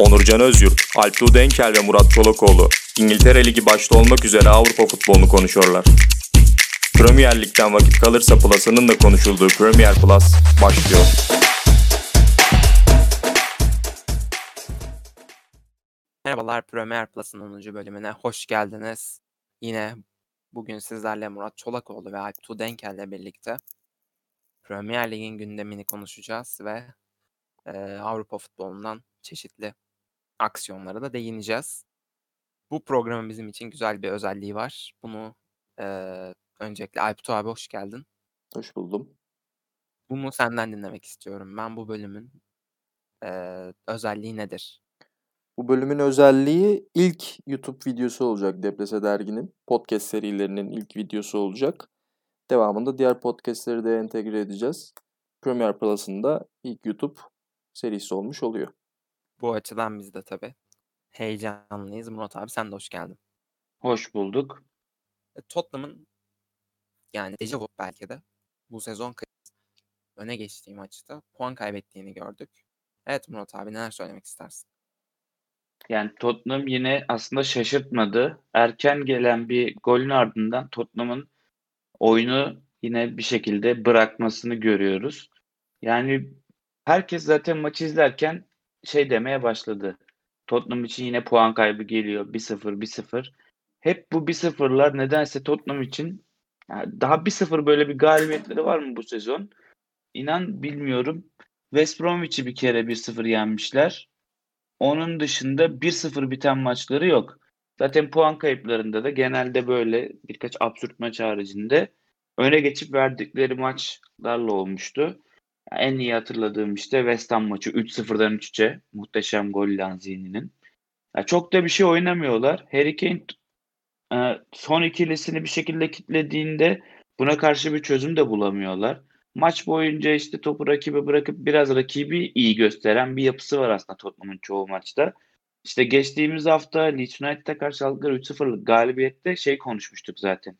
Onurcan Özyurt, Alptuğ Denkel ve Murat Çolakoğlu İngiltere Ligi başta olmak üzere Avrupa futbolunu konuşuyorlar. Premier Lig'den vakit kalırsa Plus'ının da konuşulduğu Premier Plus başlıyor. Merhabalar Premier Plus'ın 10. bölümüne hoş geldiniz. Yine bugün sizlerle Murat Çolakoğlu ve Alptuğ Denkel ile birlikte Premier Lig'in gündemini konuşacağız ve e, Avrupa futbolundan çeşitli aksiyonlara da değineceğiz. Bu programın bizim için güzel bir özelliği var. Bunu e, öncelikle Alptu abi hoş geldin. Hoş buldum. Bunu senden dinlemek istiyorum. Ben bu bölümün e, özelliği nedir? Bu bölümün özelliği ilk YouTube videosu olacak Deplese Dergi'nin. Podcast serilerinin ilk videosu olacak. Devamında diğer podcastleri de entegre edeceğiz. Premier Plus'ın da ilk YouTube serisi olmuş oluyor. Bu açıdan biz de tabii heyecanlıyız. Murat abi sen de hoş geldin. Hoş bulduk. E, Tottenham'ın yani dejavu belki de bu sezon öne geçtiği maçta puan kaybettiğini gördük. Evet Murat abi neler söylemek istersin? Yani Tottenham yine aslında şaşırtmadı. Erken gelen bir golün ardından Tottenham'ın oyunu yine bir şekilde bırakmasını görüyoruz. Yani herkes zaten maçı izlerken şey demeye başladı. Tottenham için yine puan kaybı geliyor. 1-0, 1-0. Hep bu 1-0'lar nedense Tottenham için yani daha 1-0 böyle bir galibiyetleri var mı bu sezon? İnan bilmiyorum. West Bromwich'i bir kere 1-0 yenmişler. Onun dışında 1-0 biten maçları yok. Zaten puan kayıplarında da genelde böyle birkaç absürt maç haricinde öne geçip verdikleri maçlarla olmuştu. En iyi hatırladığım işte West Ham maçı 3-0'dan 3-3'e muhteşem gol Lanzini'nin. Ya çok da bir şey oynamıyorlar. Harry Kane e, son ikilisini bir şekilde kitlediğinde buna karşı bir çözüm de bulamıyorlar. Maç boyunca işte topu rakibe bırakıp biraz rakibi iyi gösteren bir yapısı var aslında Tottenham'ın çoğu maçta. İşte geçtiğimiz hafta Leeds United'a karşı aldıkları 3-0'lık galibiyette şey konuşmuştuk zaten.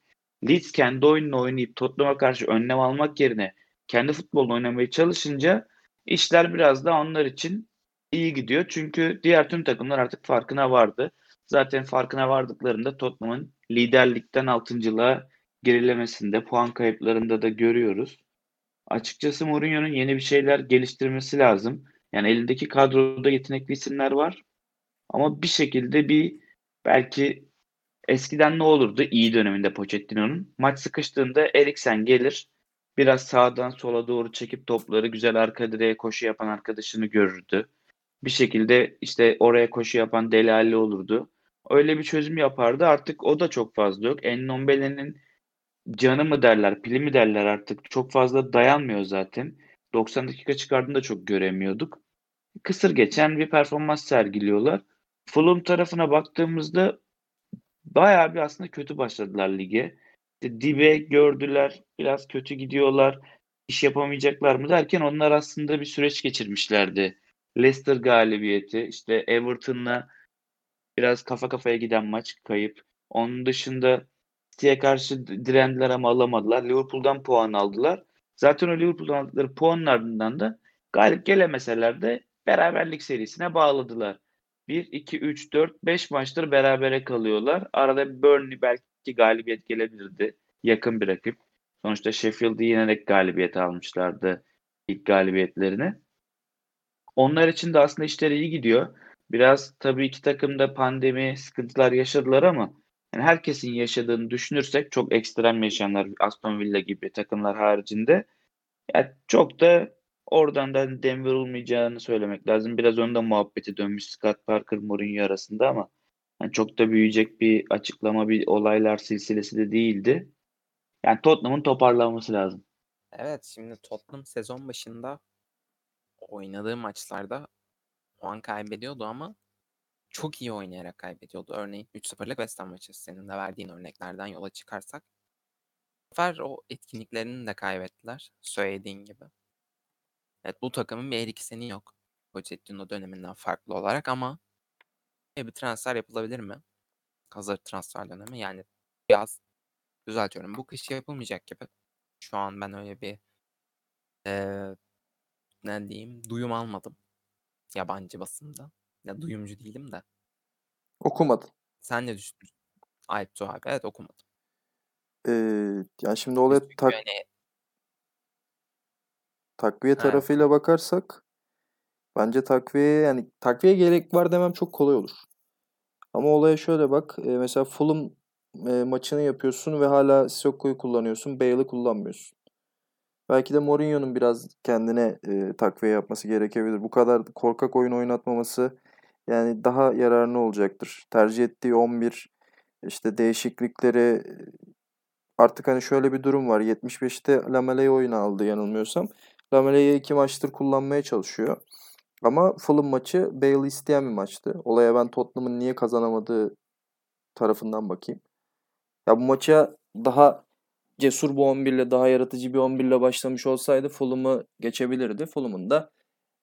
Leeds kendi oyununu oynayıp Tottenham'a karşı önlem almak yerine kendi futbolunu oynamaya çalışınca işler biraz da onlar için iyi gidiyor. Çünkü diğer tüm takımlar artık farkına vardı. Zaten farkına vardıklarında Tottenham'ın liderlikten 6.lığa gerilemesinde, puan kayıplarında da görüyoruz. Açıkçası Mourinho'nun yeni bir şeyler geliştirmesi lazım. Yani elindeki kadroda yetenekli isimler var. Ama bir şekilde bir belki eskiden ne olurdu iyi döneminde Pochettino'nun? Maç sıkıştığında Eriksen gelir. Biraz sağdan sola doğru çekip topları güzel arka direğe koşu yapan arkadaşını görürdü. Bir şekilde işte oraya koşu yapan Delali olurdu. Öyle bir çözüm yapardı. Artık o da çok fazla yok. Ennombele'nin canı mı derler, pili mi derler artık çok fazla dayanmıyor zaten. 90 dakika çıkardığında çok göremiyorduk. Kısır geçen bir performans sergiliyorlar. Fulham tarafına baktığımızda bayağı bir aslında kötü başladılar lige. Dibe gördüler, biraz kötü gidiyorlar. İş yapamayacaklar mı derken onlar aslında bir süreç geçirmişlerdi. Leicester galibiyeti, işte Everton'la biraz kafa kafaya giden maç kayıp. Onun dışında City'ye karşı direndiler ama alamadılar. Liverpool'dan puan aldılar. Zaten o Liverpool'dan aldıkları puanın ardından da galip gelemeseler de beraberlik serisine bağladılar. 1, 2, 3, 4, 5 maçtır berabere kalıyorlar. Arada Burnley belki galibiyet gelebilirdi. Yakın bir rakip. Sonuçta Sheffield'i yenerek galibiyet almışlardı ilk galibiyetlerini. Onlar için de aslında işleri iyi gidiyor. Biraz tabii iki takım da pandemi sıkıntılar yaşadılar ama yani herkesin yaşadığını düşünürsek çok ekstrem yaşayanlar Aston Villa gibi takımlar haricinde yani çok da oradan da Denver olmayacağını söylemek lazım. Biraz onda muhabbeti dönmüş Scott Parker Mourinho arasında ama yani çok da büyüyecek bir açıklama bir olaylar silsilesi de değildi. Yani Tottenham'ın toparlanması lazım. Evet şimdi Tottenham sezon başında oynadığı maçlarda puan kaybediyordu ama çok iyi oynayarak kaybediyordu. Örneğin 3-0'lık West Ham maçı senin de verdiğin örneklerden yola çıkarsak. Bu sefer o etkinliklerini de kaybettiler söylediğin gibi. Evet bu takımın bir her iki seni yok. Pochettino döneminden farklı olarak ama bir transfer yapılabilir mi? Hazır transfer dönemi yani biraz düzeltiyorum. Bu kış yapılmayacak gibi. Şu an ben öyle bir ee, ne diyeyim duyum almadım yabancı basında. Ya duyumcu değilim de. Okumadın. Sen ne düşünüyorsun? Alp Tuhaf. Evet okumadım. Ee, yani şimdi olaya tak, hani takviye Ha. tarafıyla bakarsak bence takviyeye yani takviye gerek var demem çok kolay olur. Ama olaya şöyle bak. e, mesela Fulham e, maçını yapıyorsun ve hala Sissoko'yu kullanıyorsun. Bale'ı kullanmıyorsun. Belki de Mourinho'nun biraz kendine e, takviye yapması gerekebilir. Bu kadar korkak oyun oynatmaması yani daha yararlı olacaktır. Tercih ettiği 11 işte değişiklikleri artık hani şöyle bir durum var. 75'te Lamela'yı oyuna aldı yanılmıyorsam. Lamela'yı iki maçtır kullanmaya çalışıyor. Ama Fulham maçı Bale'ı isteyen bir maçtı. Olaya ben Tottenham'ın niye kazanamadığı tarafından bakayım. Ya bu maça daha cesur bir 11 ile daha yaratıcı bir 11 ile başlamış olsaydı Fulham'ı geçebilirdi. Fulham'ın da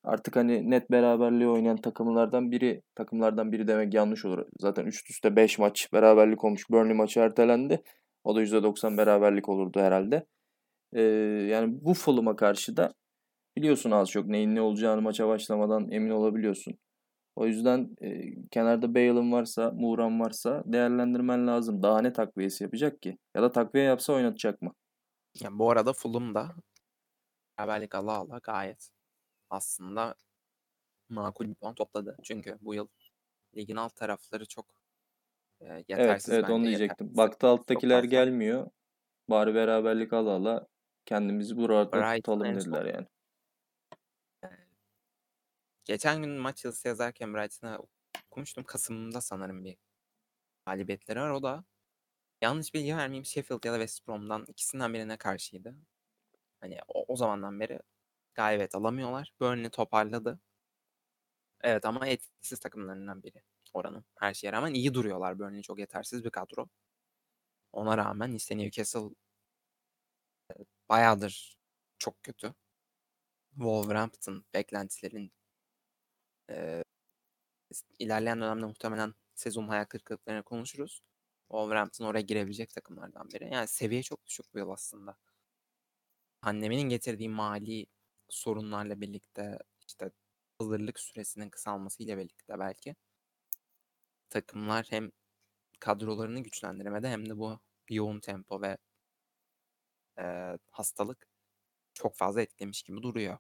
artık hani net beraberliği oynayan takımlardan biri takımlardan biri demek yanlış olur. Zaten üst üste 5 maç beraberlik olmuş. Burnley maçı ertelendi. O da %90 beraberlik olurdu herhalde. Ee, yani bu Fulham'a karşı da biliyorsun az çok neyin ne olacağını maça başlamadan emin olabiliyorsun. O yüzden e, kenarda Bale'ın varsa, Muğran varsa değerlendirmen lazım. Daha ne takviyesi yapacak ki? Ya da takviye yapsa oynatacak mı? ya bu arada Fulham da beraberlik ala ala gayet aslında makul bir puan topladı. Çünkü bu yıl ligin alt tarafları çok e, Evet, yetersiz evet onu bence, diyecektim. yetersiz. Baktı alttakiler gelmiyor. Bari beraberlik ala ala kendimizi burada Brighton tutalım dediler yani. Geçen gün maç yazısı yazarken Brighton'a okumuştum. Kasım'da sanırım bir galibiyetleri var. O da yanlış bilgi vermeyeyim Sheffield ya da West Brom'dan ikisinden birine karşıydı. Hani o, o zamandan beri galibiyet alamıyorlar. Burnley toparladı. Evet ama etkisiz takımlarından biri oranın. Her şeye rağmen iyi duruyorlar. Burnley çok yetersiz bir kadro. Ona rağmen işte Newcastle e, bayağıdır çok kötü. Wolverhampton beklentilerin e, ilerleyen dönemde muhtemelen sezonun hayal kırıklıklarını konuşuruz. Wolverhampton oraya girebilecek takımlardan biri. Yani seviye çok düşük bu yıl aslında. Pandeminin getirdiği mali sorunlarla birlikte işte hazırlık süresinin kısalmasıyla birlikte belki takımlar hem kadrolarını güçlendiremedi hem de bu yoğun tempo ve e, hastalık çok fazla etkilemiş gibi duruyor.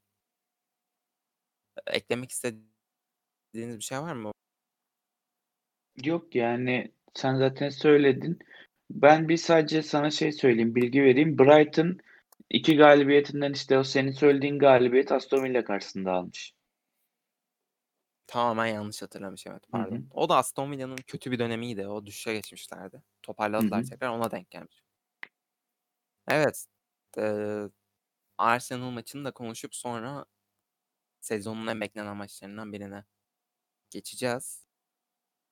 Eklemek istediğiniz bir şey var mı? Yok yani sen zaten söyledin. Ben bir sadece sana şey söyleyeyim, bilgi vereyim. Brighton iki galibiyetinden işte o senin söylediğin galibiyet Aston Villa karşısında almış. Tamamen yanlış hatırlamış evet pardon. O da Aston Villa'nın kötü bir dönemiydi. O düşüşe geçmişlerdi. Toparladılar Hı hı. tekrar ona denk gelmiş. Evet. eee, Arsenal maçını da konuşup sonra sezonun en beklenen maçlarından birine geçeceğiz.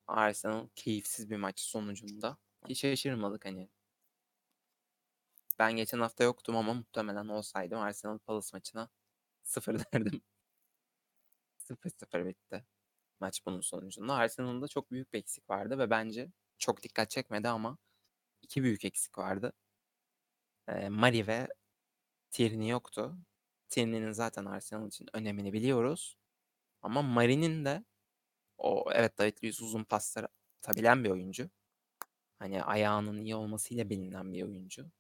Arsenal keyifsiz bir maç sonucunda. Hiç şaşırmadık hani. Ben geçen hafta yoktum ama muhtemelen olsaydım Arsenal Palace maçına 0 derdim. 0-0 bitti maç bunun sonucunda. Arsenal'ın da çok büyük bir eksik vardı ve bence çok dikkat çekmedi ama iki büyük eksik vardı. Ee, Mari ve Tierney yoktu. Tierney'nin zaten Arsenal için önemini biliyoruz. Ama Mari'nin de o evet David Luiz uzun paslar atabilen bir oyuncu. Hani ayağının iyi olmasıyla bilinen bir oyuncu.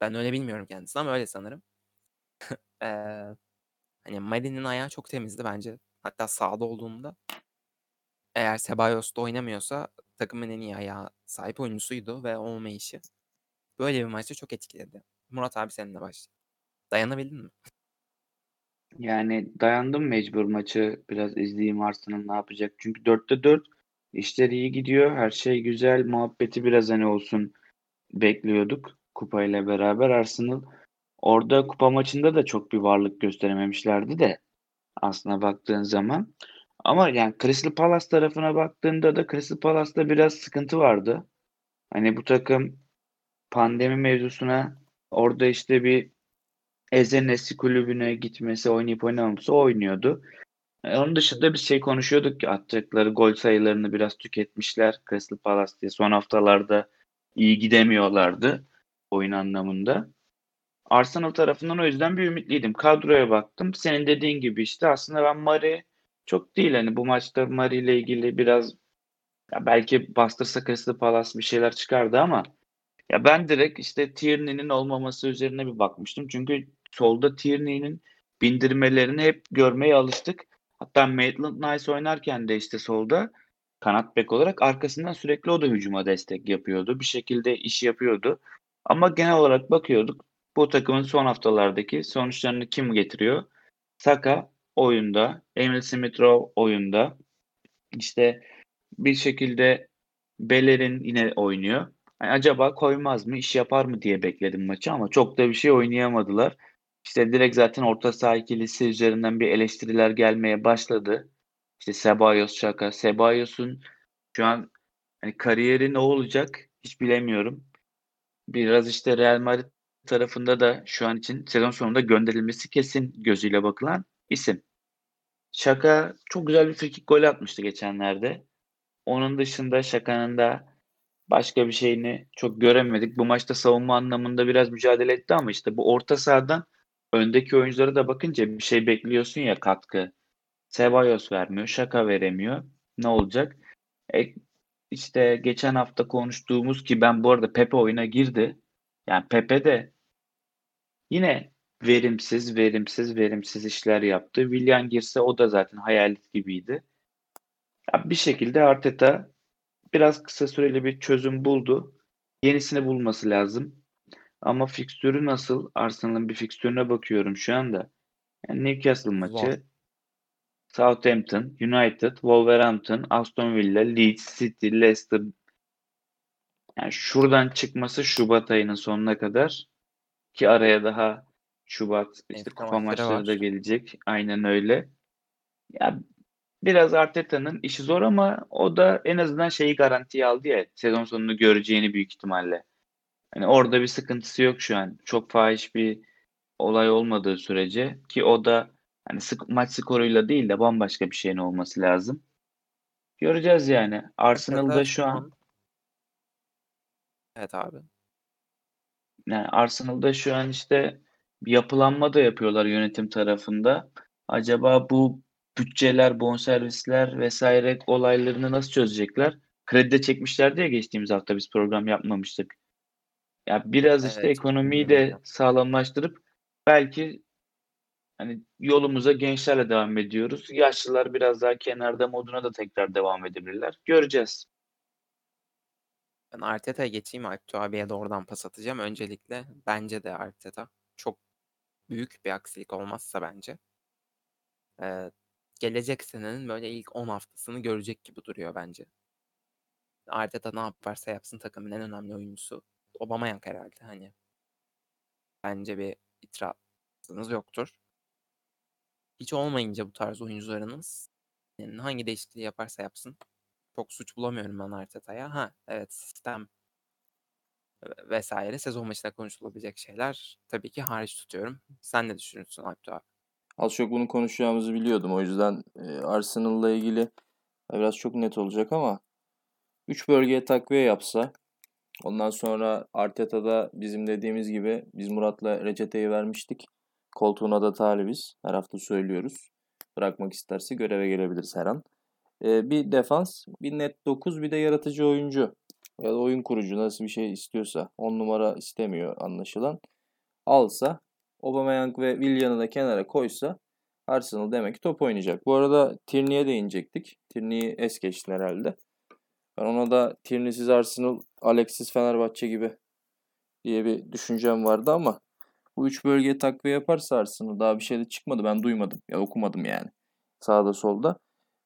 Ben öyle bilmiyorum kendisini ama öyle sanırım. Ee, hani Mari'nin ayağı çok temizdi bence. Hatta sahada olduğunda eğer Ceballos da oynamıyorsa takımın en iyi ayağa sahip oyuncusuydu ve olmayışı böyle bir maçta çok etkiledi. Murat abi seninle başlayalım. Dayanabildin mi? Yani dayandım mecbur maçı biraz izleyeyim Arsenal ne yapacak. Çünkü 4'te 4 işler iyi gidiyor. Her şey güzel. Muhabbeti biraz hani olsun bekliyorduk kupayla beraber. Arsenal orada kupa maçında da çok bir varlık gösterememişlerdi de aslına baktığın zaman. Ama yani Crystal Palace tarafına baktığında da Crystal Palace'da biraz sıkıntı vardı. Hani bu takım pandemi mevzusuna orada işte bir Ezenesi kulübüne gitmesi, oynayıp oynamaması oynuyordu. E, onun dışında bir şey konuşuyorduk ki atacakları gol sayılarını biraz tüketmişler Crystal Palace diye. Son haftalarda iyi gidemiyorlardı oyun anlamında. Arsenal tarafından o yüzden bir ümitliydim. Kadroya baktım. Senin dediğin gibi işte aslında ben Mari çok değil. Hani bu maçta Mari ile ilgili biraz ya belki bastırsa Crystal Palace bir şeyler çıkardı ama ya ben direkt işte Tierney'nin olmaması üzerine bir bakmıştım. Çünkü solda Tierney'nin bindirmelerini hep görmeye alıştık. Hatta Maitland Nice oynarken de işte solda kanat bek olarak arkasından sürekli o da hücuma destek yapıyordu. Bir şekilde iş yapıyordu. Ama genel olarak bakıyorduk bu takımın son haftalardaki sonuçlarını kim getiriyor? Saka oyunda, Emil Smith-Rowe oyunda. İşte bir şekilde Bellerin yine oynuyor. Yani acaba koymaz mı, iş yapar mı diye bekledim maçı ama çok da bir şey oynayamadılar. İşte direkt zaten orta saha ikilisi üzerinden bir eleştiriler gelmeye başladı. İşte Ceballos, Şaka. Cebalos'un şu an hani kariyeri ne olacak hiç bilemiyorum. Biraz işte Real Madrid tarafında da şu an için sezon sonunda gönderilmesi kesin gözüyle bakılan isim. Şaka çok güzel bir frikik gol atmıştı geçenlerde. Onun dışında Şaka'nın da başka bir şeyini çok göremedik. Bu maçta savunma anlamında biraz mücadele etti ama işte bu orta sahadan öndeki oyunculara da bakınca bir şey bekliyorsun ya katkı. Ceballos vermiyor, Şaka veremiyor. Ne olacak? E, işte geçen hafta konuştuğumuz ki ben bu arada Pepe oyuna girdi. Yani Pepe de yine verimsiz, verimsiz, verimsiz işler yaptı. Willian girse o da zaten hayalet gibiydi. Ya bir şekilde Arteta biraz kısa süreli bir çözüm buldu. Yenisini bulması lazım. Ama fikstürü nasıl? Arsenal'ın bir fikstürüne bakıyorum şu anda. Yani Newcastle maçı. Southampton, United, Wolverhampton, Aston Villa, Leeds, City, Leicester. Yani şuradan çıkması Şubat ayının sonuna kadar ki araya daha Şubat işte Afrika kupa maçları maçları da var. gelecek. Aynen öyle. Ya biraz Arteta'nın işi zor ama o da en azından şeyi garantiye aldı ya sezon sonunu göreceğini büyük ihtimalle. Hani orada bir sıkıntısı yok şu an. Çok fahiş bir olay olmadığı sürece ki o da hani sık, maç skoruyla değil de bambaşka bir şeyin olması lazım. Göreceğiz yani. Arsenal'da şu an Evet abi. yani Arsenal'da şu an işte bir yapılanma da yapıyorlar yönetim tarafında. Acaba bu bütçeler, bonservisler vesaire olaylarını nasıl çözecekler? Kredi de çekmişler diye geçtiğimiz hafta biz program yapmamıştık. Ya biraz işte Evet, ekonomiyi de sağlamlaştırıp belki hani yolumuza gençlerle devam ediyoruz. Yaşlılar biraz daha kenarda moduna da tekrar devam edebilirler. Göreceğiz. Ben Arteta'ya geçeyim. Alptu abiye doğrudan pas atacağım. Öncelikle bence de Arteta çok büyük bir aksilik olmazsa bence. Ee, gelecek senenin böyle ilk 10 haftasını görecek gibi duruyor bence. Arteta ne yaparsa yapsın takımın en önemli oyuncusu Aubameyang herhalde hani. Bence bir itirazınız yoktur. Hiç olmayınca bu tarz oyuncularınız yani hangi değişikliği yaparsa yapsın çok suç bulamıyorum ben Arteta'ya. Ha evet sistem ve- vesaire sezon başında konuşulabilecek şeyler tabii ki hariç tutuyorum. Sen ne düşünüyorsun Alptu abi? Az çok bunu konuşacağımızı biliyordum. O yüzden e, Arsenal'la ilgili biraz çok net olacak ama 3 bölgeye takviye yapsa ondan sonra Arteta'da bizim dediğimiz gibi biz Murat'la reçeteyi vermiştik. Koltuğuna da talibiz. Her hafta söylüyoruz. Bırakmak isterse göreve gelebiliriz her an. E, bir defans, bir net 9, bir de yaratıcı oyuncu. Ya da oyun kurucu nasıl bir şey istiyorsa. 10 numara istemiyor anlaşılan. Alsa Aubameyang ve Willian'ı da kenara koysa Arsenal demek ki top oynayacak. Bu arada Tierney'e de inecektik. Tierney'i es geçtin herhalde. Ben ona da Tierney'siz Arsenal, Alex'siz Fenerbahçe gibi diye bir düşüncem vardı ama bu üç bölgeye takviye yaparsa Arsenal daha bir şey de çıkmadı. Ben duymadım. Ya okumadım yani. Sağda solda.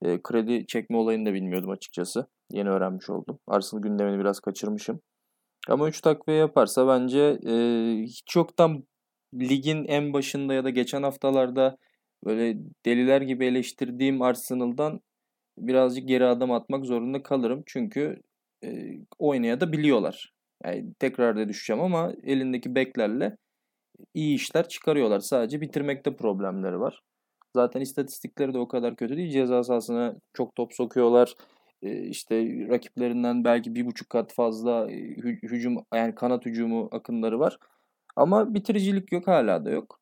E, kredi çekme olayını da bilmiyordum açıkçası. Yeni öğrenmiş oldum. Arsenal gündemini biraz kaçırmışım. Ama 3 takviye yaparsa bence e, hiç yoktan ligin en başında ya da geçen haftalarda böyle deliler gibi eleştirdiğim Arsenal'dan birazcık geri adım atmak zorunda kalırım. Çünkü e, oynaya da biliyorlar. Yani tekrar da düşeceğim ama elindeki beklerle iyi işler çıkarıyorlar. Sadece bitirmekte problemleri var. Zaten istatistikleri de o kadar kötü değil. Ceza sahasına çok top sokuyorlar. E, işte rakiplerinden belki bir buçuk kat fazla e, hü- hücum yani kanat hücumu akınları var. Ama bitiricilik yok hala da yok.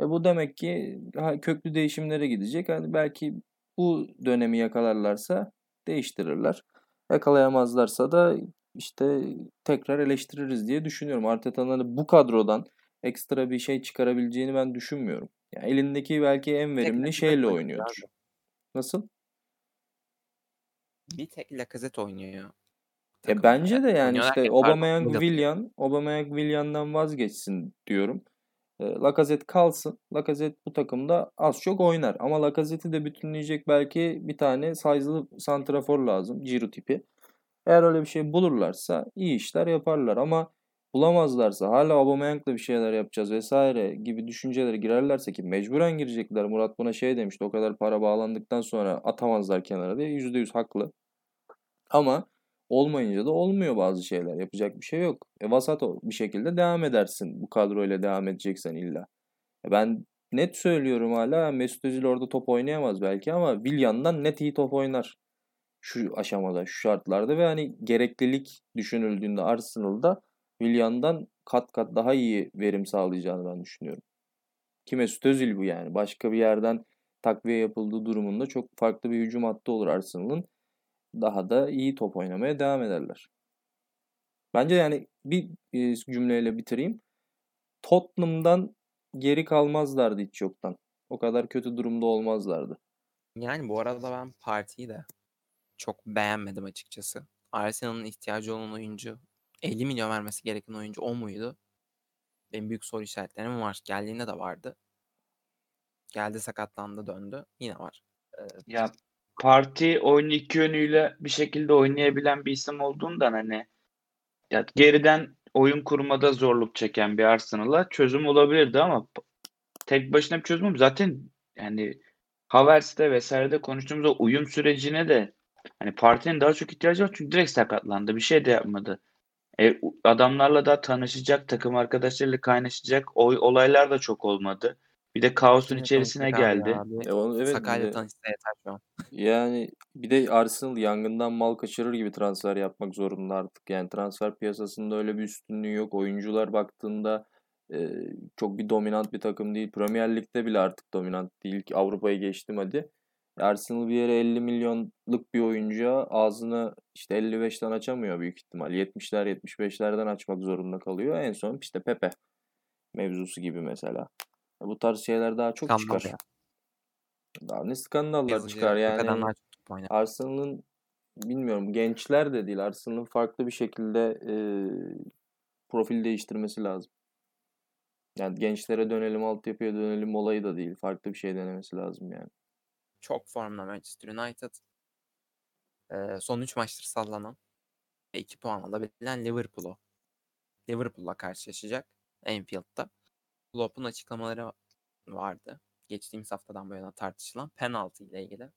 E bu demek ki köklü değişimlere gidecek. Hani belki bu dönemi yakalarlarsa değiştirirler. Yakalayamazlarsa da işte tekrar eleştiririz diye düşünüyorum. Arteta'nın hani bu kadrodan ekstra bir şey çıkarabileceğini ben düşünmüyorum. Yani elindeki belki en verimli Lacazette şeyle oynuyor oynuyordur. abi. Nasıl? Bir tek Lacazette oynuyor. E bence de yani işte Middleton. Willian, Aubameyang, Willian'dan vazgeçsin diyorum. E, Lacazette kalsın. Lacazette bu takımda az çok oynar. Ama Lacazette'i de bütünleyecek belki bir tane size'lı santrafor lazım. Ciro tipi. Eğer öyle bir şey bulurlarsa iyi işler yaparlar. Ama bulamazlarsa hala Aubameyang'la bir şeyler yapacağız vesaire gibi düşüncelere girerlerse ki mecburen girecekler. Murat buna şey demişti o kadar para bağlandıktan sonra atamazlar kenara diye. %100 haklı. Ama olmayınca da olmuyor bazı şeyler. Yapacak bir şey yok. E vasat ol- bir şekilde devam edersin. Bu kadroyla devam edeceksen illa. E ben net söylüyorum hala Mesut Özil orada top oynayamaz belki ama Willian'dan net iyi top oynar. Şu aşamada, şu şartlarda ve hani gereklilik düşünüldüğünde Arsenal'da Willian'dan kat kat daha iyi verim sağlayacağını ben düşünüyorum. Ki Mesut Özil bu yani. Başka bir yerden takviye yapıldığı durumunda çok farklı bir hücum hattı olur Arsenal'ın daha da iyi top oynamaya devam ederler. Bence yani bir e, cümleyle bitireyim. Tottenham'dan geri kalmazlardı hiç yoktan. O kadar kötü durumda olmazlardı. Yani bu arada ben partiyi de çok beğenmedim açıkçası. Arsenal'ın ihtiyacı olan oyuncu 50 milyon vermesi gereken oyuncu o muydu? Benim büyük soru işaretlerim var. Geldiğinde de vardı. Geldi sakatlandı döndü. Yine var. Ya parti oyunu iki yönüyle bir şekilde oynayabilen bir isim olduğundan hani ya geriden oyun kurmada zorluk çeken bir Arsenal'a çözüm olabilirdi ama tek başına bir çözüm. Zaten yani Havertz'te vesairede konuştuğumuz o uyum sürecine de hani partinin daha çok ihtiyacı var çünkü direkt sakatlandı. Bir şey de yapmadı. E, adamlarla da tanışacak, takım arkadaşlarıyla kaynaşacak o olaylar da çok olmadı. Bir de kaosun Kimle içerisine geldi. E onu, evet de- tanışsa yeter şu an. Yani bir de Arsenal yangından mal kaçırır gibi transfer yapmak zorunda artık. Yani transfer piyasasında öyle bir üstünlüğü yok. Oyuncular baktığında e, çok bir dominant bir takım değil. Premier Lig'de bile artık dominant değil. ki Avrupa'ya geçtim hadi. Arsenal bir yere 50 milyonluk bir oyuncuya ağzını işte 55'ten açamıyor büyük ihtimal. 70'ler 75'lerden açmak zorunda kalıyor. En son işte Pepe mevzusu gibi mesela. Bu tarz şeyler daha çok Skandal çıkar. ya. Daha ne skandallar Yazıcı çıkar yani. Arsenal'ın bilmiyorum gençler de değil. Arsenal'ın farklı bir şekilde e, profil değiştirmesi lazım. Yani gençlere dönelim, altyapıya dönelim olayı da değil. Farklı bir şey denemesi lazım yani. Çok formda Manchester United. Ee, son 3 maçtır sallanan ve 2 puan alabilen Liverpool'u. Liverpool'la karşılaşacak Anfield'da. Klopp'un açıklamaları vardı. Geçtiğimiz haftadan bu yana tartışılan penaltı ile ilgili.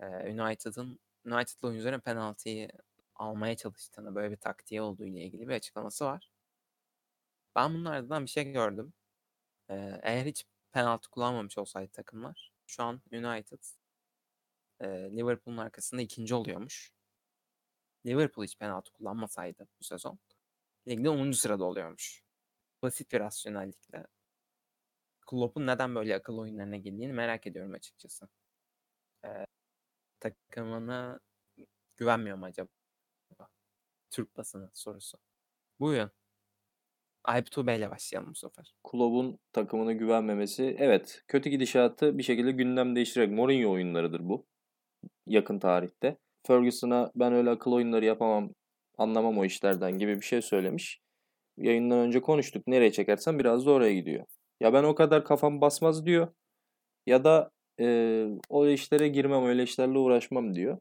United'ın United'lı oyuncuların penaltıyı almaya çalıştığını, böyle bir taktiği olduğu ile ilgili bir açıklaması var. Ben bunun ardından bir şey gördüm. Eğer hiç penaltı kullanmamış olsaydı takımlar şu an United Liverpool'un arkasında ikinci oluyormuş. Liverpool hiç penaltı kullanmasaydı bu sezon ligde 10. sırada oluyormuş. Basit bir rasyonellikle. Klopp'un neden böyle akıl oyunlarına girdiğini merak ediyorum açıkçası. Ee, takımına güvenmiyor mu acaba? Türk basını sorusu. Buyurun. Alp Tuğbe ile başlayalım bu sefer. Kulübün takımına güvenmemesi. Evet, kötü gidişatı bir şekilde gündem değiştirerek Mourinho oyunlarıdır bu. Yakın tarihte. Ferguson'a ben öyle akıl oyunları yapamam, anlamam o işlerden gibi bir şey söylemiş. Yayından önce konuştuk. Nereye çekersen biraz da oraya gidiyor. Ya ben o kadar kafam basmaz diyor. Ya da e, o işlere girmem, öyle işlerle uğraşmam diyor.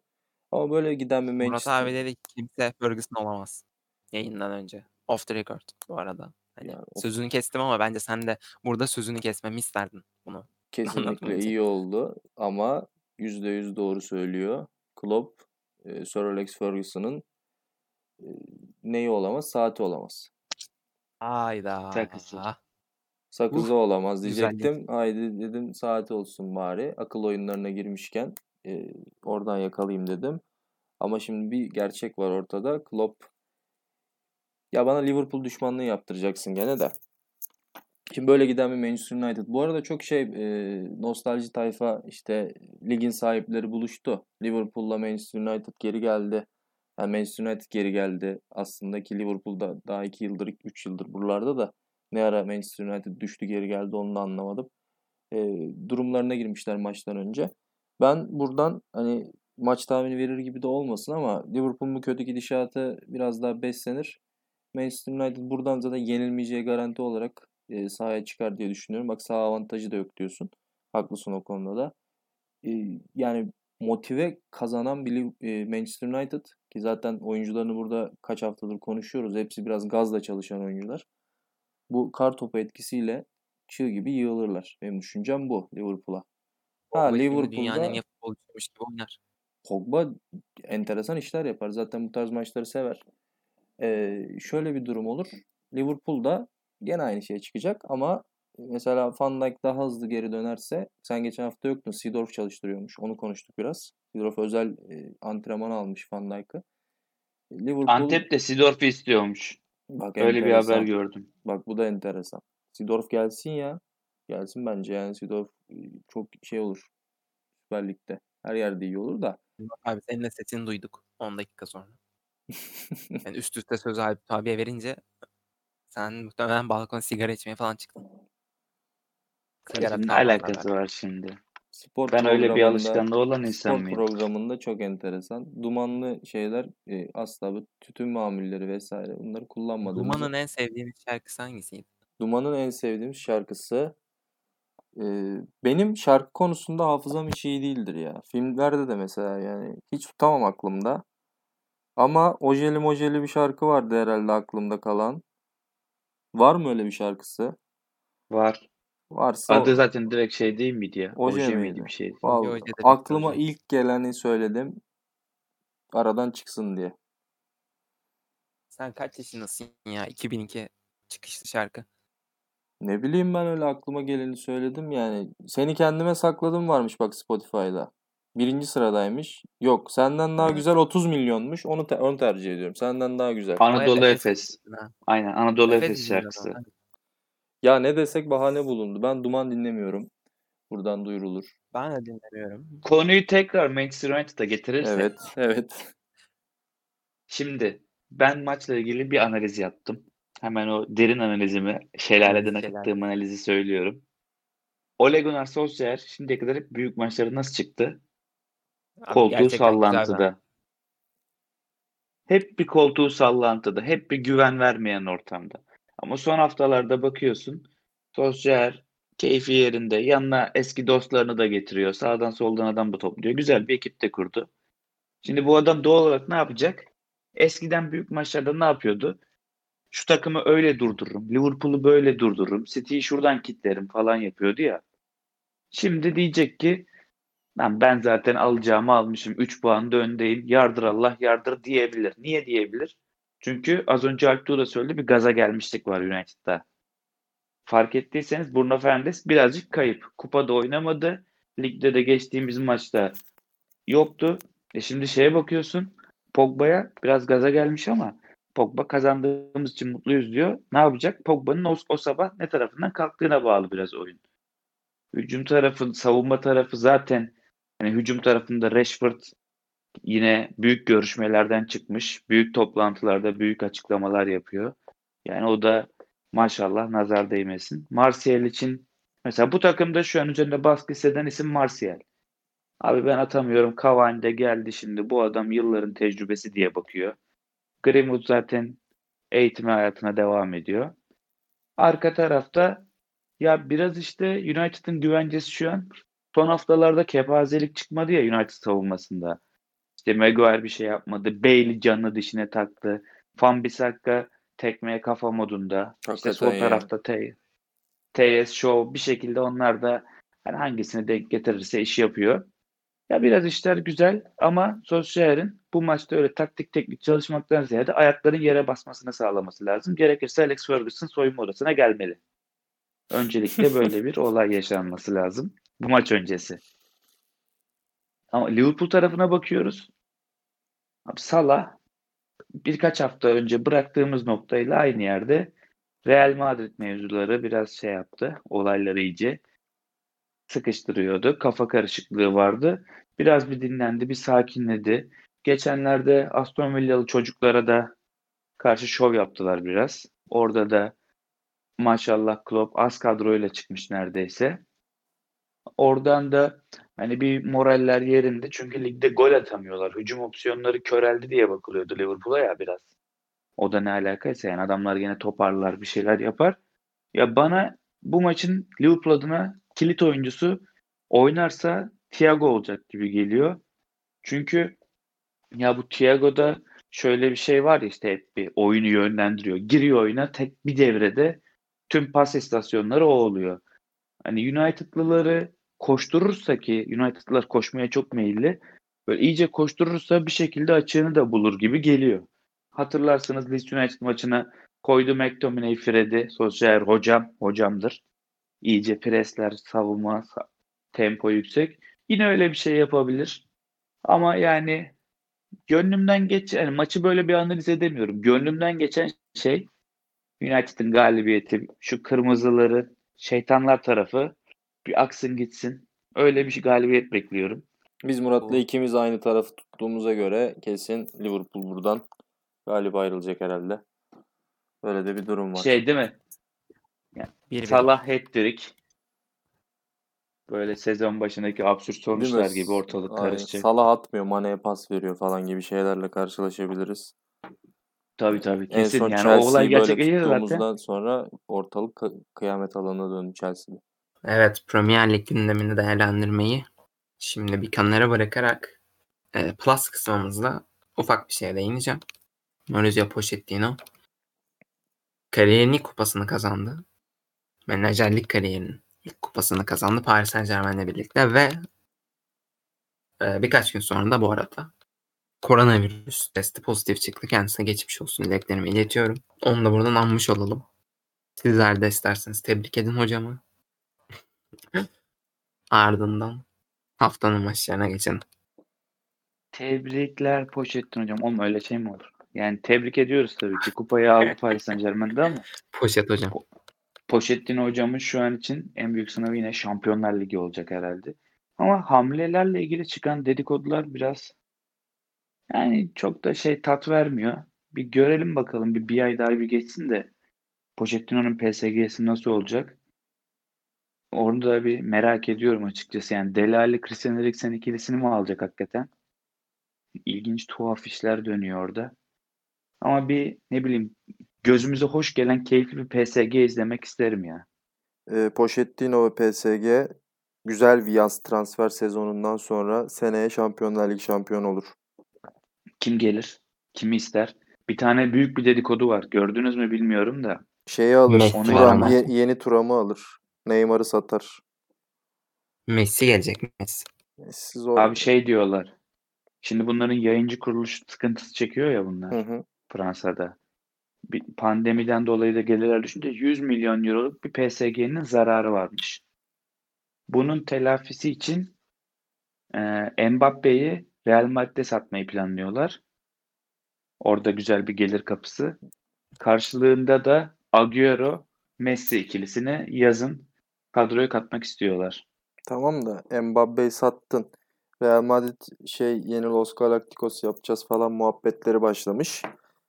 Ama böyle giden bir Murat Manchester... abi dedi ki kimse Ferguson olamaz. Yayından önce. Off the record bu arada. Hani Yani sözünü kestim ama bence sen de burada sözünü kesmemi isterdin bunu. Kesinlikle iyi oldu ama %100 doğru söylüyor. Klopp, Sir Alex Ferguson'ın neyi olamaz? Saati olamaz. Hayda. Sakızı. Sakızı olamaz güzellik. diyecektim. Haydi dedim saati olsun bari. Akıl oyunlarına girmişken e, oradan yakalayayım dedim. Ama şimdi bir gerçek var ortada. Klopp ya bana Liverpool düşmanlığı yaptıracaksın gene de. Şimdi böyle giden bir Manchester United. Bu arada çok şey e, nostalji tayfa işte ligin sahipleri buluştu. Liverpool'la Manchester United geri geldi. Yani Manchester United geri geldi. Aslında ki Liverpool'da daha 2 yıldır, 3 yıldır buralarda da ne ara Manchester United düştü geri geldi onu da anlamadım. E, durumlarına girmişler maçtan önce. Ben buradan hani maç tahmini verir gibi de olmasın ama Liverpool'un bu kötü gidişatı biraz daha beslenir. Manchester United buradan zaten yenilmeyeceği garanti olarak e, sahaya çıkar diye düşünüyorum. Bak sağ avantajı da yok diyorsun. Haklısın o konuda da. E, yani motive kazanan bir e, Manchester United ki zaten oyuncularını burada kaç haftadır konuşuyoruz. Hepsi biraz gazla çalışan oyuncular. Bu kar topu etkisiyle çığ gibi yığılırlar. Benim düşüncem bu Liverpool'a. Ha şimdi dünyanın en Liverpool'da iyi futbolcuymuş gibi oynar. Pogba enteresan işler yapar. Zaten bu tarz maçları sever. Ee, şöyle bir durum olur. Liverpool'da gene aynı şey çıkacak ama mesela Van Dijk daha hızlı geri dönerse sen geçen hafta yoktun. Seedorf çalıştırıyormuş. Onu konuştuk biraz. Seedorf özel e, antrenman almış Van Dijk'ı. Liverpool Antep de Sidorf'u istiyormuş. bak Öyle bir haber enteresan. gördüm. Bak bu da enteresan. Seedorf gelsin ya. Gelsin bence yani Seedorf e, çok şey olur. Süper Lig'de. Her yerde iyi olur da. Abi senin de sesini duyduk 10 dakika sonra. Yani üst üste söz abi abiye verince sen muhtemelen balkona sigara içmeye falan çıktın. Sigara ne travmalar alakası var. var şimdi? Spor Ben öyle bir programında- alışkanlığı olan spor insan mıyım? programında çok enteresan. Dumanlı şeyler e, asla bu tütün mamulleri vesaire bunları kullanmadığımız. Duman'ın en sevdiğin şarkısı hangisiydi? Duman'ın en sevdiğim şarkısı e, benim şarkı konusunda hafızam hiç iyi değildir ya. Filmlerde de mesela yani hiç tutamam aklımda. Ama Ojeli Mojeli bir şarkı vardı herhalde aklımda kalan. Var mı öyle bir şarkısı? Var. Varsa Adı zaten direkt şey değil miydi ya? Oje Oje miydi? miydi bir şey? Vallahi Oje aklıma proje. ilk geleni söyledim. Aradan çıksın diye. Sen kaç yaşındasın ya? 2002 çıkışlı şarkı. Ne bileyim ben öyle aklıma geleni söyledim yani. Seni kendime sakladım varmış bak Spotify'da. Birinci sıradaymış. Yok senden daha güzel 30 milyonmuş. Onu te- onu tercih ediyorum. Senden daha güzel. Anadolu Efes. Ha, Aynen Anadolu Efes Efes şarkısı. adam. Ya ne desek bahane bulundu. Ben Duman dinlemiyorum. Buradan duyurulur. Ben de dinlemiyorum. Konuyu tekrar Manchester United'a getirirsek. Evet, evet. Şimdi ben maçla ilgili bir analiz yaptım. Hemen o derin analizimi, şelaleden Şelale. akıttığım analizi söylüyorum. Ole Gunnar Solskjaer şimdiye kadar hep büyük maçları nasıl çıktı? Abi koltuğu sallantıda. Hep bir koltuğu sallantıda, hep bir güven vermeyen ortamda. Ama son haftalarda bakıyorsun Solskjaer keyfi yerinde. Yanına eski dostlarını da getiriyor. Sağdan soldan adam da topluyor. Güzel bir ekip de kurdu. Şimdi bu adam doğal olarak ne yapacak? Eskiden büyük maçlarda ne yapıyordu? Şu takımı öyle durdururum. Liverpool'u böyle durdururum. City'yi şuradan kitlerim falan yapıyordu ya. Şimdi diyecek ki Lan ben zaten alacağımı almışım. 3 puan da öndeyim. Yardır Allah yardır diyebilir. Niye diyebilir? Çünkü az önce Alptuğ da söyledi bir gaza gelmişlik var United'da. Fark ettiyseniz Bruno Fernandes birazcık kayıp. Kupada oynamadı. Ligde de geçtiğimiz maçta yoktu. E şimdi şeye bakıyorsun. Pogba'ya biraz gaza gelmiş ama Pogba kazandığımız için mutluyuz diyor. Ne yapacak? Pogba'nın o, o sabah ne tarafından kalktığına bağlı biraz oyun. Hücum tarafı, savunma tarafı zaten hani hücum tarafında Rashford yine büyük görüşmelerden çıkmış. Büyük toplantılarda büyük açıklamalar yapıyor. Yani o da maşallah nazar değmesin. Martial için mesela bu takımda şu an üzerinde baskı hisseden isim Martial. Abi ben atamıyorum. Cavani de geldi şimdi. Bu adam yılların tecrübesi diye bakıyor. Greenwood zaten eğitim hayatına devam ediyor. Arka tarafta ya biraz işte United'ın güvencesi şu an son haftalarda kepazelik çıkmadı ya United savunmasında. İşte Maguire bir şey yapmadı. Bailey canını dişine taktı. Van Bissaka tekmeye kafa modunda. işte Hakikaten sol ya. tarafta T TS Show bir şekilde onlar da hani hangisini denk getirirse işi yapıyor. Ya biraz işler güzel ama Solskjaer'in bu maçta öyle taktik teknik çalışmaktan ziyade ayakların yere basmasını sağlaması lazım. Gerekirse Alex Ferguson soyunma odasına gelmeli. Öncelikle böyle bir olay yaşanması lazım. Bu maç öncesi. Ama Liverpool tarafına bakıyoruz. Abi Salah birkaç hafta önce bıraktığımız noktayla aynı yerde. Real Madrid mevzuları biraz şey yaptı. Olayları iyice sıkıştırıyordu. Kafa karışıklığı vardı. Biraz bir dinlendi, bir sakinledi. Geçenlerde Aston Villalı çocuklara da karşı şov yaptılar biraz. Orada da maşallah Klopp az kadroyla çıkmış neredeyse. Oradan da hani bir moraller yerinde çünkü ligde gol atamıyorlar. Hücum opsiyonları köreldi diye bakılıyordu Liverpool'a ya biraz. O da ne alakaysa yani adamlar gene toparlar bir şeyler yapar. Ya bana bu maçın Liverpool adına kilit oyuncusu oynarsa Thiago olacak gibi geliyor. Çünkü ya bu Thiago'da şöyle bir şey var ya işte hep bir oyunu yönlendiriyor. Giriyor oyuna tek bir devrede tüm pas istasyonları o oluyor. Hani United'lıları koşturursa ki United'lılar koşmaya çok meyilli. Böyle iyice koşturursa bir şekilde açığını da bulur gibi geliyor. Hatırlarsınız Leeds United maçına koydu McTominay Fred'i. Solskjaer hocam, hocamdır. İyice presler, savunma, tempo yüksek. Yine öyle bir şey yapabilir. Ama yani gönlümden geç yani maçı böyle bir analiz edemiyorum. Gönlümden geçen şey United'ın galibiyeti, şu kırmızıları, şeytanlar tarafı bir aksın gitsin. Öyle bir şey galibiyet bekliyorum. Biz Murat'la ikimiz aynı tarafı tuttuğumuza göre kesin Liverpool buradan galip ayrılacak herhalde. Böyle de bir durum var. Şey değil mi? Bir bir. Salah hat-trick. Böyle sezon başındaki absürt sonuçlar gibi ortalık Aynen. karışacak. Salah atmıyor, Mane'ye pas veriyor falan gibi şeylerle karşılaşabiliriz. Tabii tabii En kesin. son Yani o olay Chelsea'yi böyle gerçekleşir zaten. sonra ortalık kı- kıyamet alanına döndü Chelsea'de. Evet, Premier Lig gündemini değerlendirmeyi şimdi bir kenara bırakarak e, Plus kısmımızda ufak bir şeye değineceğim. Mauricio Pochettino kariyerinin kupasını kazandı. Menajerlik kariyerinin ilk kupasını kazandı Paris Saint Germain'le birlikte ve e, birkaç gün sonra da bu arada koronavirüs testi pozitif çıktı. Kendisine geçmiş olsun dileklerimi iletiyorum. Onu da buradan anmış olalım. Sizler de isterseniz tebrik edin hocamı. Ardından haftanın maçlarına geçelim. Tebrikler Pochettino hocam. Oğlum öyle şey mi olur? Yani tebrik ediyoruz tabii ki. Kupayı aldı Paris Saint Germain'de ama Poşet hocam. Pochettino hocamın şu an için en büyük sınavı yine Şampiyonlar Ligi olacak herhalde. Ama hamlelerle ilgili çıkan dedikodular biraz yani çok da şey tat vermiyor. Bir görelim bakalım bir, bir ay daha bir geçsin de Pochettino'nun PSG'si nasıl olacak? Orada da bir merak ediyorum açıkçası. Yani Delali Christian Eriksen ikilisini mi alacak hakikaten? İlginç tuhaf işler dönüyor orada. Ama bir ne bileyim gözümüze hoş gelen keyifli bir PSG izlemek isterim ya. E, Pochettino ve PSG güzel bir yaz transfer sezonundan sonra seneye Şampiyonlar Ligi şampiyonu olur. Kim gelir? Kimi ister? Bir tane büyük bir dedikodu var. Gördünüz mü bilmiyorum da. Şeyi alır. Turam, ye- yeni Turam'ı alır. Neymar'ı satar. Messi gelecek Messi. Messi zor. Abi şey diyorlar. Şimdi bunların yayıncı kuruluş sıkıntısı çekiyor ya bunlar Hı hı. Fransa'da. Bir pandemiden dolayı da gelirler düşünce 100 milyon euroluk bir PSG'nin zararı varmış. Bunun telafisi için e, Mbappe'yi Real Madrid'e satmayı planlıyorlar. Orada güzel bir gelir kapısı. Karşılığında da Agüero, Messi ikilisini yazın kadroya katmak istiyorlar. Tamam da Mbappe'yi sattın. Real Madrid şey yeni Los Galacticos yapacağız falan muhabbetleri başlamış.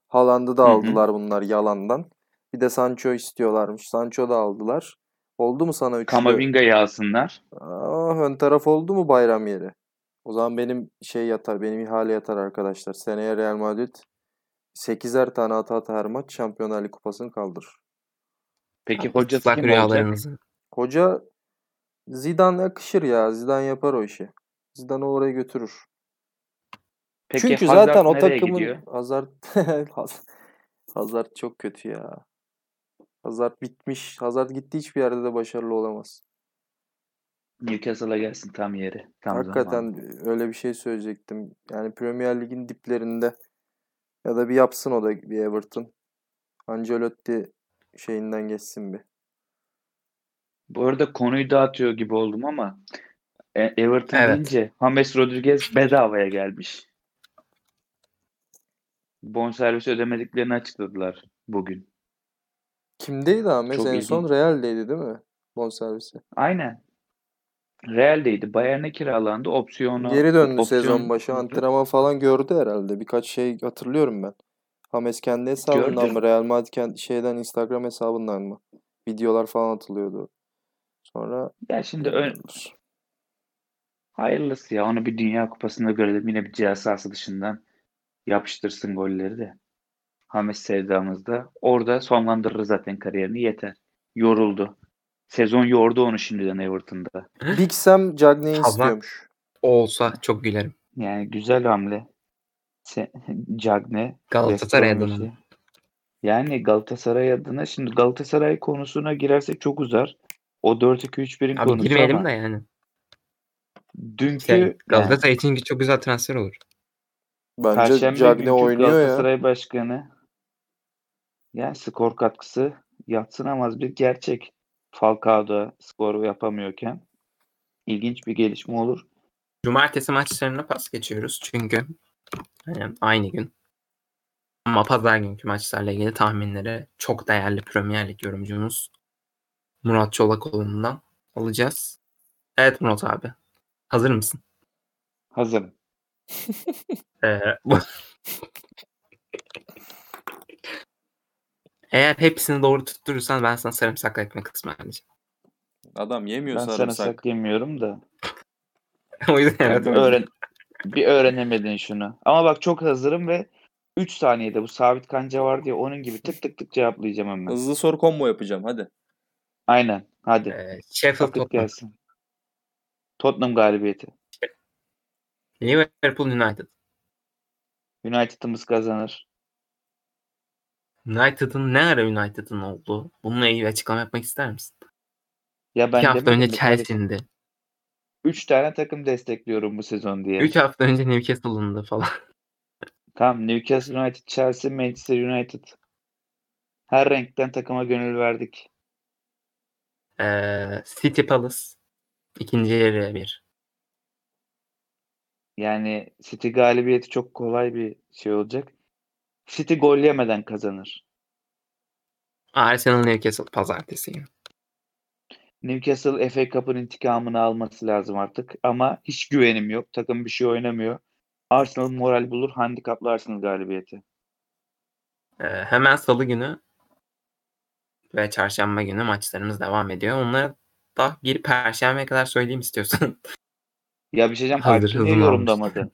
Haaland'ı da Hı hı. aldılar bunlar yalandan. Bir de Sancho istiyorlarmış. Sancho da aldılar. Oldu mu sana üçlü? Kamavinga'yı alsınlar. Aa, ön taraf oldu mu bayram yeri? O zaman benim şey yatar, benim ihale yatar arkadaşlar. Seneye Real Madrid 8'er tane ata ata her maç Şampiyonlar Ligi kupasını kaldırır. Peki hocası kim olacak? Hoca Zidane yakışır ya. Zidane yapar o işi. Zidane oraya götürür. Peki Çünkü Hazard zaten o takımın gidiyor? Hazard Hazard çok kötü ya. Hazard bitmiş. Hazard gitti hiçbir yerde de başarılı olamaz. Newcastle'a gelsin tam yeri. Tam Hakikaten zamanı. öyle bir şey söyleyecektim. Yani Premier Lig'in diplerinde ya da bir yapsın o da bir Everton. Ancelotti şeyinden geçsin bir. Bu arada konuyu dağıtıyor gibi oldum ama e, Everton Evet. deyince James Rodriguez bedavaya gelmiş. Bonservis ödemediklerini açıkladılar bugün. Kimdeydi Ahmet? Çok en ilginç. son Real'deydi değil mi? Bonservisi. Aynen. Real'deydi. Bayern'e kiralandı. Opsiyonu Geri döndü opsiyon sezon başı. buldu. Antrenman falan gördü herhalde. Birkaç şey hatırlıyorum ben. Hames kendi hesabından Gördüm. mı? Real Madrid kendi şeyden Instagram hesabından mı? Videolar falan atılıyordu. Sonra Ya şimdi ön, hayırlısı ya. Onu bir Dünya Kupası'nda görelim. Yine bir cihaz sahası dışından yapıştırsın golleri de. Hames sevdamızda. Orada sonlandırır zaten kariyerini. Yeter. Yoruldu. Sezon yordu onu şimdiden Everton'da. Big Sam Cagney'i istiyormuş. Olsa çok gülerim. Yani güzel hamle. Se Cagne. Galatasaray adına. Yani Galatasaray adına şimdi Galatasaray konusuna girersek çok uzar. O 4-2-3-1'in Abi konusu girmeyelim ama de yani. dünkü Şey, yani Galatasaray için çok güzel transfer olur. Bence Perşembe günkü oynuyor ya. Galatasaray Başkanı yani skor katkısı yatsınamaz bir gerçek. Falcao'da skoru yapamıyorken ilginç bir gelişme olur. Cumartesi maçlarına pas geçiyoruz çünkü yani aynı gün. Ama pazar günkü maçlarla ilgili tahminleri çok değerli Premier Lig yorumcumuz Murat Çolakoğlu'ndan alacağız. Evet Murat abi. Hazır mısın? Hazırım. Ee, bu- Eğer hepsini doğru tutturursan ben sana sarımsaklı ekmek ısmarlayacağım. Adam yemiyor Ben sana sarımsak. sak yemiyorum da. o yüzden evet. Bir öğren bir öğrenemedin şunu. Ama bak çok hazırım ve 3 saniyede bu sabit kanca var diye onun gibi tık tık tık cevaplayacağım hemen. Hızlı soru combo yapacağım hadi. Aynen. Hadi. Ee, Sheffield Tottenham. gelsin. Tottenham galibiyeti. Liverpool United. United'ımız kazanır. United'ın ne ara United'ın olduğu? Bununla ilgili açıklama yapmak ister misin? Ya ben İki hafta önce? Chelsea'ndi. 3 tane takım destekliyorum bu sezon diye. Üç hafta önce Newcastle'ındı falan. Tamam Newcastle United, Chelsea, Manchester United. Her renkten takıma gönül verdik. Ee, City Palace. ikinci yarıya bir. Yani City galibiyeti çok kolay bir şey olacak. City gol yemeden kazanır. Arsenal Newcastle pazartesi. Newcastle FA Cup'ın intikamını alması lazım artık. Ama hiç güvenim yok. Takım bir şey oynamıyor. Arsenal moral bulur. Handikaplı Arsenal galibiyeti. Ee, hemen salı günü ve çarşamba günü maçlarımız devam ediyor. Onları da geri perşembeye kadar söyleyeyim istiyorsan. Ya bir şey diyeceğim. Hazır, Alp'in niye yorumlamadı?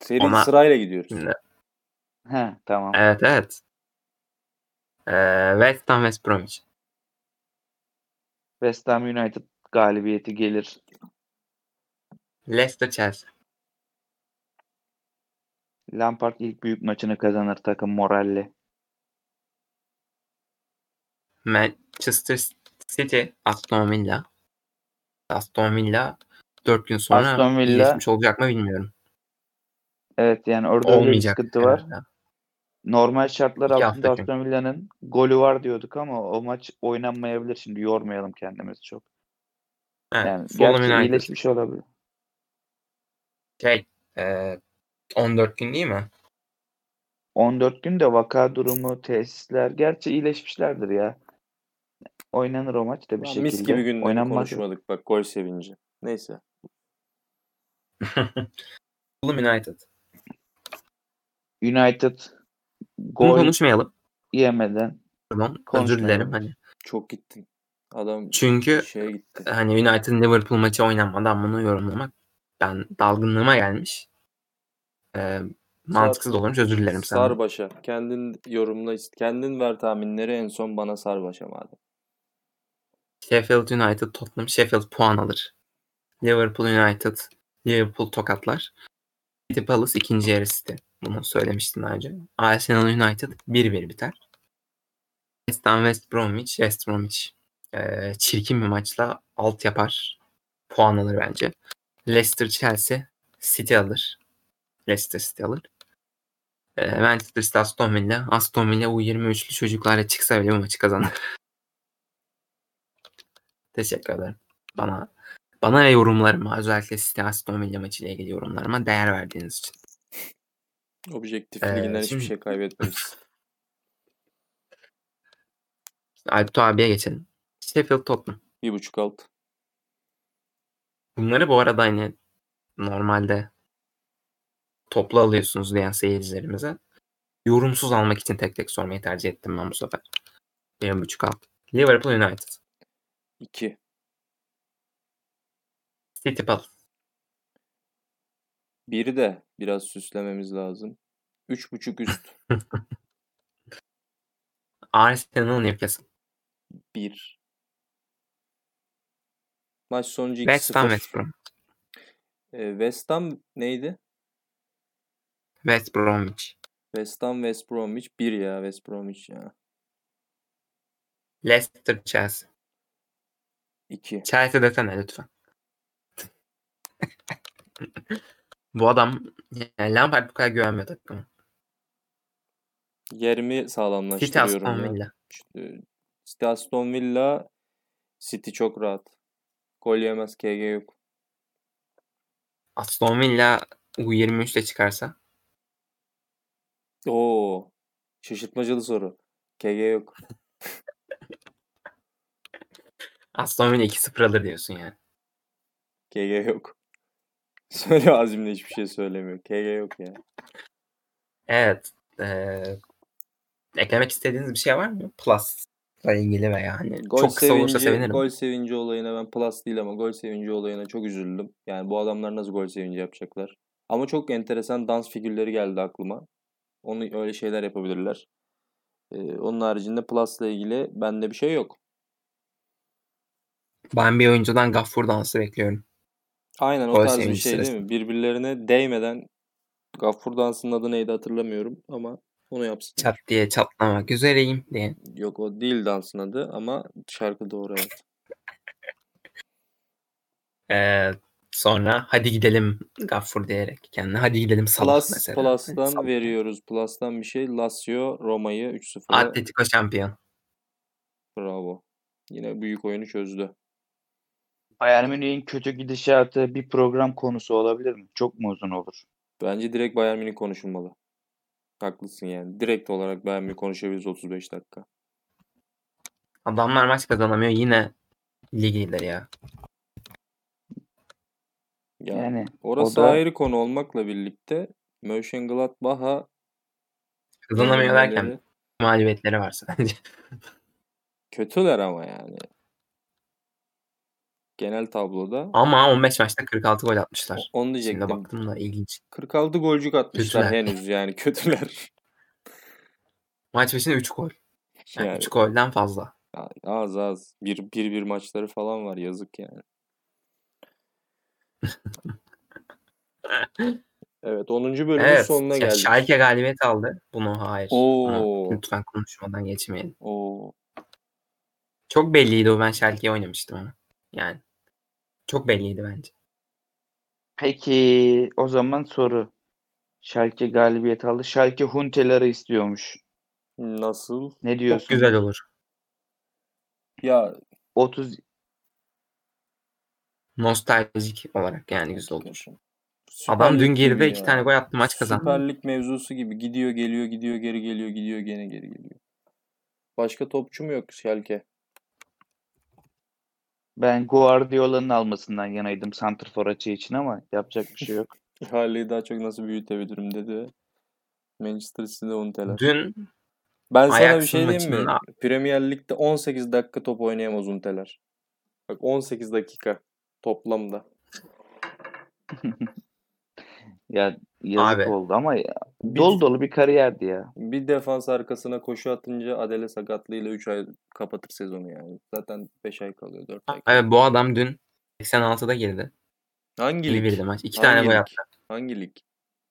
Seri Ona- sırayla gidiyoruz. Şimdi, He tamam. evet evet. Ee, West Ham West Bromwich. West Ham United galibiyeti gelir. Leicester Chelsea. Lampard ilk büyük maçını kazanır takım moralli. Manchester City Aston Villa. Aston Villa 4 gün sonra Aston Villa- iyileşmiş olacak mı bilmiyorum. Evet yani orada öyle bir Olmayacak. sıkıntı var. herhalde. Normal şartlar İki altında. Aston Villa'nın golü var diyorduk ama o maç oynanmayabilir. Şimdi yormayalım kendimizi çok. Evet, Yani gerçi iyileşmiş olabilir. Şey, e, 14 gün değil mi? 14 günde vaka durumu, tesisler gerçi iyileşmişlerdir ya. Oynanır o maç da bir Lan şekilde. mis gibi gündemi Oynanmaz. konuşmadık bak gol sevinci. Neyse. Fulham United. United Bunu gol konuşmayalım. yemeden Pardon, özür dilerim. Hani Çok gittin. Adam çünkü şeye gitti. hani United Liverpool maçı oynanmadan bunu yorumlamak ben dalgınlığıma gelmiş. E, mantıksız olurmuş özür dilerim sana. Sar başa. Kendin yorumla. Kendin ver tahminleri en son bana sar başa madem. Sheffield United Tottenham Sheffield puan alır. Liverpool United Liverpool tokatlar. City Palace ikinci yarı City. Bunu söylemiştim daha önce. Arsenal United 1-1 biter. West Ham West Bromwich West Bromwich ee, çirkin bir maçla alt yapar. Puan alır bence. Leicester Chelsea City alır. Leicester City alır. Ee, Manchester City Aston Villa. Aston Villa U23'lü çocuklarla çıksa bile bu maçı kazanır. Teşekkür ederim. Bana bana ve yorumlarıma özellikle City Aston Villa maçı ile ilgili yorumlarıma değer verdiğiniz için. Objektif Ee, liginden hiçbir şimdi- şey kaybetmeyiz. Alptu abiye geçelim. Sheffield Tottenham. Bir buçuk alt. Bunları bu arada hani normalde toplu alıyorsunuz diyen seyircilerimize yorumsuz almak için tek tek sormayı tercih ettim ben bu sefer. Bir buçuk alt. Liverpool United. İki. City Palace. Biri de biraz süslememiz lazım. Üç buçuk üst. Arsenal Newcastle. Bir. Maç sonucu 2-0. West Ham West Brom. Ee, West Ham neydi? West Bromwich. West Ham West Bromwich 1 ya West Bromwich ya. Leicester Chelsea. 2. Chelsea desene lütfen. bu adam yani Lampard bu kadar güvenmiyor takıma. Yerimi City sağlamlaştırıyorum Aston ya. Villa. İşte, City Aston Villa City çok rahat. Gol yemez KG yok. Aston Villa U23 ile çıkarsa Oo. Şaşırtmacalı soru. KG yok. Aston Villa 2-0 alır diyorsun yani. KG yok. Söyle Azim'le hiçbir şey söylemiyor. KG yok ya. Evet. eee, eklemek istediğiniz bir şey var mı? Plus'la ilgili veya hani Gol çok kısa olursa sevinci, sevinirim. gol sevinci olayına ben plus değil ama gol sevinci olayına çok üzüldüm. Yani bu adamlar nasıl gol sevinci yapacaklar? Ama çok enteresan dans figürleri geldi aklıma. Onu öyle şeyler yapabilirler. Ee, onun haricinde plus'la ilgili bende bir şey yok. Ben bir oyuncudan gaffur dansı bekliyorum. Aynen o Gol tarz bir şey değil mi? Birbirlerine değmeden Gaffur dansının adı neydi hatırlamıyorum ama onu yapsın. Çat diye çatlamak üzereyim diye. Yok o değil dansın adı ama şarkı doğru evet. Eee, sonra hadi gidelim gaffur diyerek kendine hadi gidelim Salah Plus, mesela. Plus'tan Salah. veriyoruz. Plus'tan bir şey. Lazio Roma'yı 3-0'a Atletico şampiyon. bravo. Yine büyük oyunu çözdü. Bayern Münih'in kötü gidişatı bir program konusu olabilir mi? Çok mu uzun olur? Bence direkt Bayern Münih konuşulmalı. Haklısın yani. Direkt olarak Bayern Münih konuşabiliriz 35 dakika. Adamlar maç kazanamıyor yine lig lideri ya. Ya, Yani orası o da- ayrı konu olmakla birlikte Mönchengladbach'a Kazanamıyor derken mağlubiyetleri var sadece. kötüler ama yani. Genel tabloda Ama 15 maçta 46 gol atmışlar. onu Şimdi diyecektim. baktım da ilginç. 46 golcük atmışlar Kötüler. henüz yani kötüler. Maç başına 3 gol. Yani Yani 3 golden fazla. az az. Bir, bir bir maçları falan var yazık yani. Evet 10. bölümün Evet. sonuna geldik. Schalke galibiyet aldı. Bunu hayır. Oo. Bunu lütfen konuşmadan geçmeyelim. Oo. Çok belliydi o. Ben Schalke'ye oynamıştım ama. Yani. Çok belliydi bence. Peki o zaman soru. Schalke galibiyet aldı. Schalke Hunteler'i istiyormuş. Nasıl? Ne Çok diyorsun? güzel olur. Ya 30 Nostaljik olarak yani güzel olur. Süper Adam dün gibi iki ya. tane gol attı maç kazandı. Süper Lig mevzusu gibi gidiyor geliyor gidiyor geri geliyor gidiyor gene geri geliyor. Başka topçu mu yok Schalke? Ben Guardiola'nın almasından yanaydım santrfor açığı için ama yapacak bir şey yok. İhaleyi daha çok nasıl büyütebilirim dedi. Manchester City'de Unteler. Dün Ben sana bir Ajax'ın şey diyeyim mi? maçında- Premier Lig'de 18 dakika top oynayamaz Unteler. Bak 18 dakika toplamda. Ya yazık Abi. oldu ama ya, Bir- dolu dolu bir kariyerdi ya. Bir defans arkasına koşu atınca Adele sakatlığıyla 3 ay kapatır sezonu yani. Zaten 5 ay kalıyor 4 ay. kalıyor. evet, bu adam dün 86'da girdi. Hangi lig? birdi maç. İki Hangi tane gol lig? attı. Hangi lig?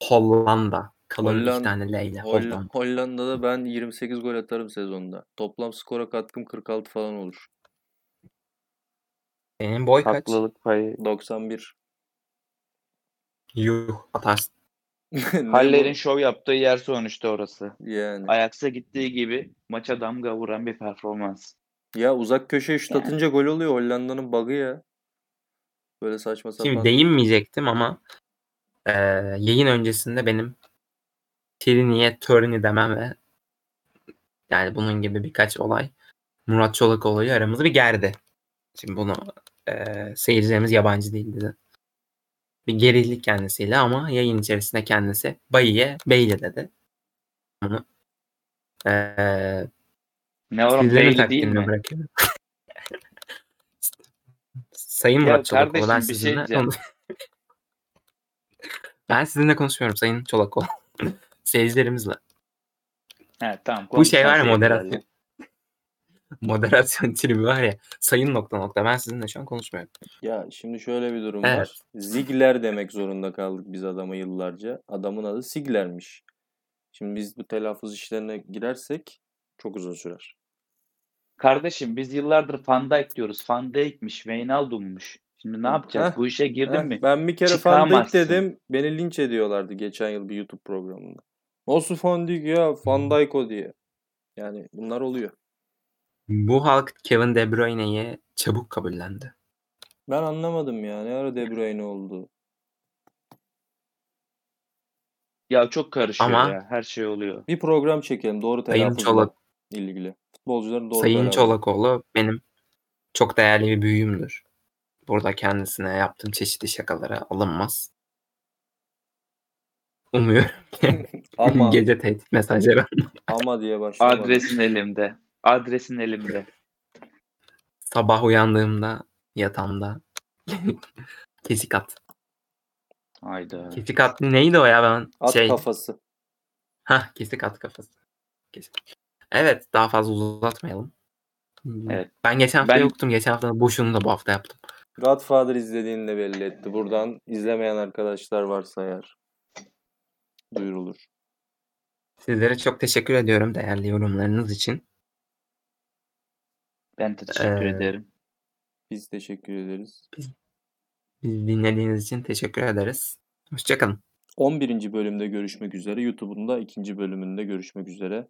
Hollanda. Kalın Holland- iki tane L ile. Holl- Hollanda. Hollanda'da ben 28 gol atarım sezonda. Toplam skora katkım 46 falan olur. Senin boy kaç? Haklılık payı. 91. Yuh atarsın. Haller'in şov yaptığı yer sonuçta orası. yani. Ajax'a gittiği gibi maça damga vuran bir performans. Ya uzak köşeye şut Yani. atınca gol oluyor. Hollanda'nın bug'ı ya. Böyle saçma sapan. Şimdi değinmeyecektim ama e, yayın öncesinde benim Tierney'e Turney demem ve yani bunun gibi birkaç olay Murat Çolakoğlu'yu aramızı bir gerdi. Şimdi bunu e, seyircilerimiz yabancı değildi de. Bir gerildik kendisiyle ama yayın içerisinde kendisi Bayi'ye Beyli dedi. Bunu e, Ne var belli değil mi? bırakıyorum. Sayın Murat Çolakoğlu ben şey sizinle konuş- ben sizinle konuşmuyorum Sayın Çolakoğlu. Seyircilerimizle. He, tamam. Bu şey var ya moderasyon. Moderasyon tribi var ya. Sayın nokta nokta. Ben sizinle şu an konuşmuyorum. Ya şimdi şöyle bir durum Evet. var. Ziegler demek zorunda kaldık biz adama yıllarca. Adamın adı Sigler'miş. Şimdi biz bu telaffuz işlerine girersek çok uzun sürer. Kardeşim biz yıllardır Van Dijk diyoruz. Van Dijk'miş, Wijnaldum'muş. Şimdi ne yapacağız? Heh, Bu işe girdin Heh, mi? Ben bir kere Van Dijk dedim. Beni linç ediyorlardı geçen yıl bir YouTube programında. Nasıl Van Dijk ya? Van Dijk o diye. Yani bunlar oluyor. Bu halk Kevin De Bruyne'yi çabuk kabullendi. Ben anlamadım ya. Ne ara De Bruyne oldu? Ya çok karışıyor Ama- ya. Her şey oluyor. Bir program çekelim doğru Sayın telaffuzla Çolak, ilgili. Futbolcuların doğru Sayın telaffuzu. Çolakoğlu benim çok değerli bir büyüğümdür. Burada kendisine yaptığım çeşitli şakalara alınmaz. Umuyorum ki Ama gece tehdit mesajları ama diye başlamadım. Adresin elimde. Adresin elimde. sabah uyandığımda yatağımda kesik at. Hayda. Kesik at neydi o ya ben At şey kafası. ha kesik at kafası. Kesik. Evet daha fazla uzatmayalım. Evet. Ben geçen hafta Ben- yoktum. Geçen hafta boşunu da bu hafta yaptım. Godfather izlediğini de belli etti. Buradan izlemeyen arkadaşlar varsa eğer duyurulur. Sizlere çok teşekkür ediyorum değerli yorumlarınız için. Ben de teşekkür Ee, ederim. Biz teşekkür ederiz. Bizi dinlediğiniz için teşekkür ederiz. Hoşçakalın. 11. bölümde görüşmek üzere. YouTube'un da ikinci bölümünde görüşmek üzere.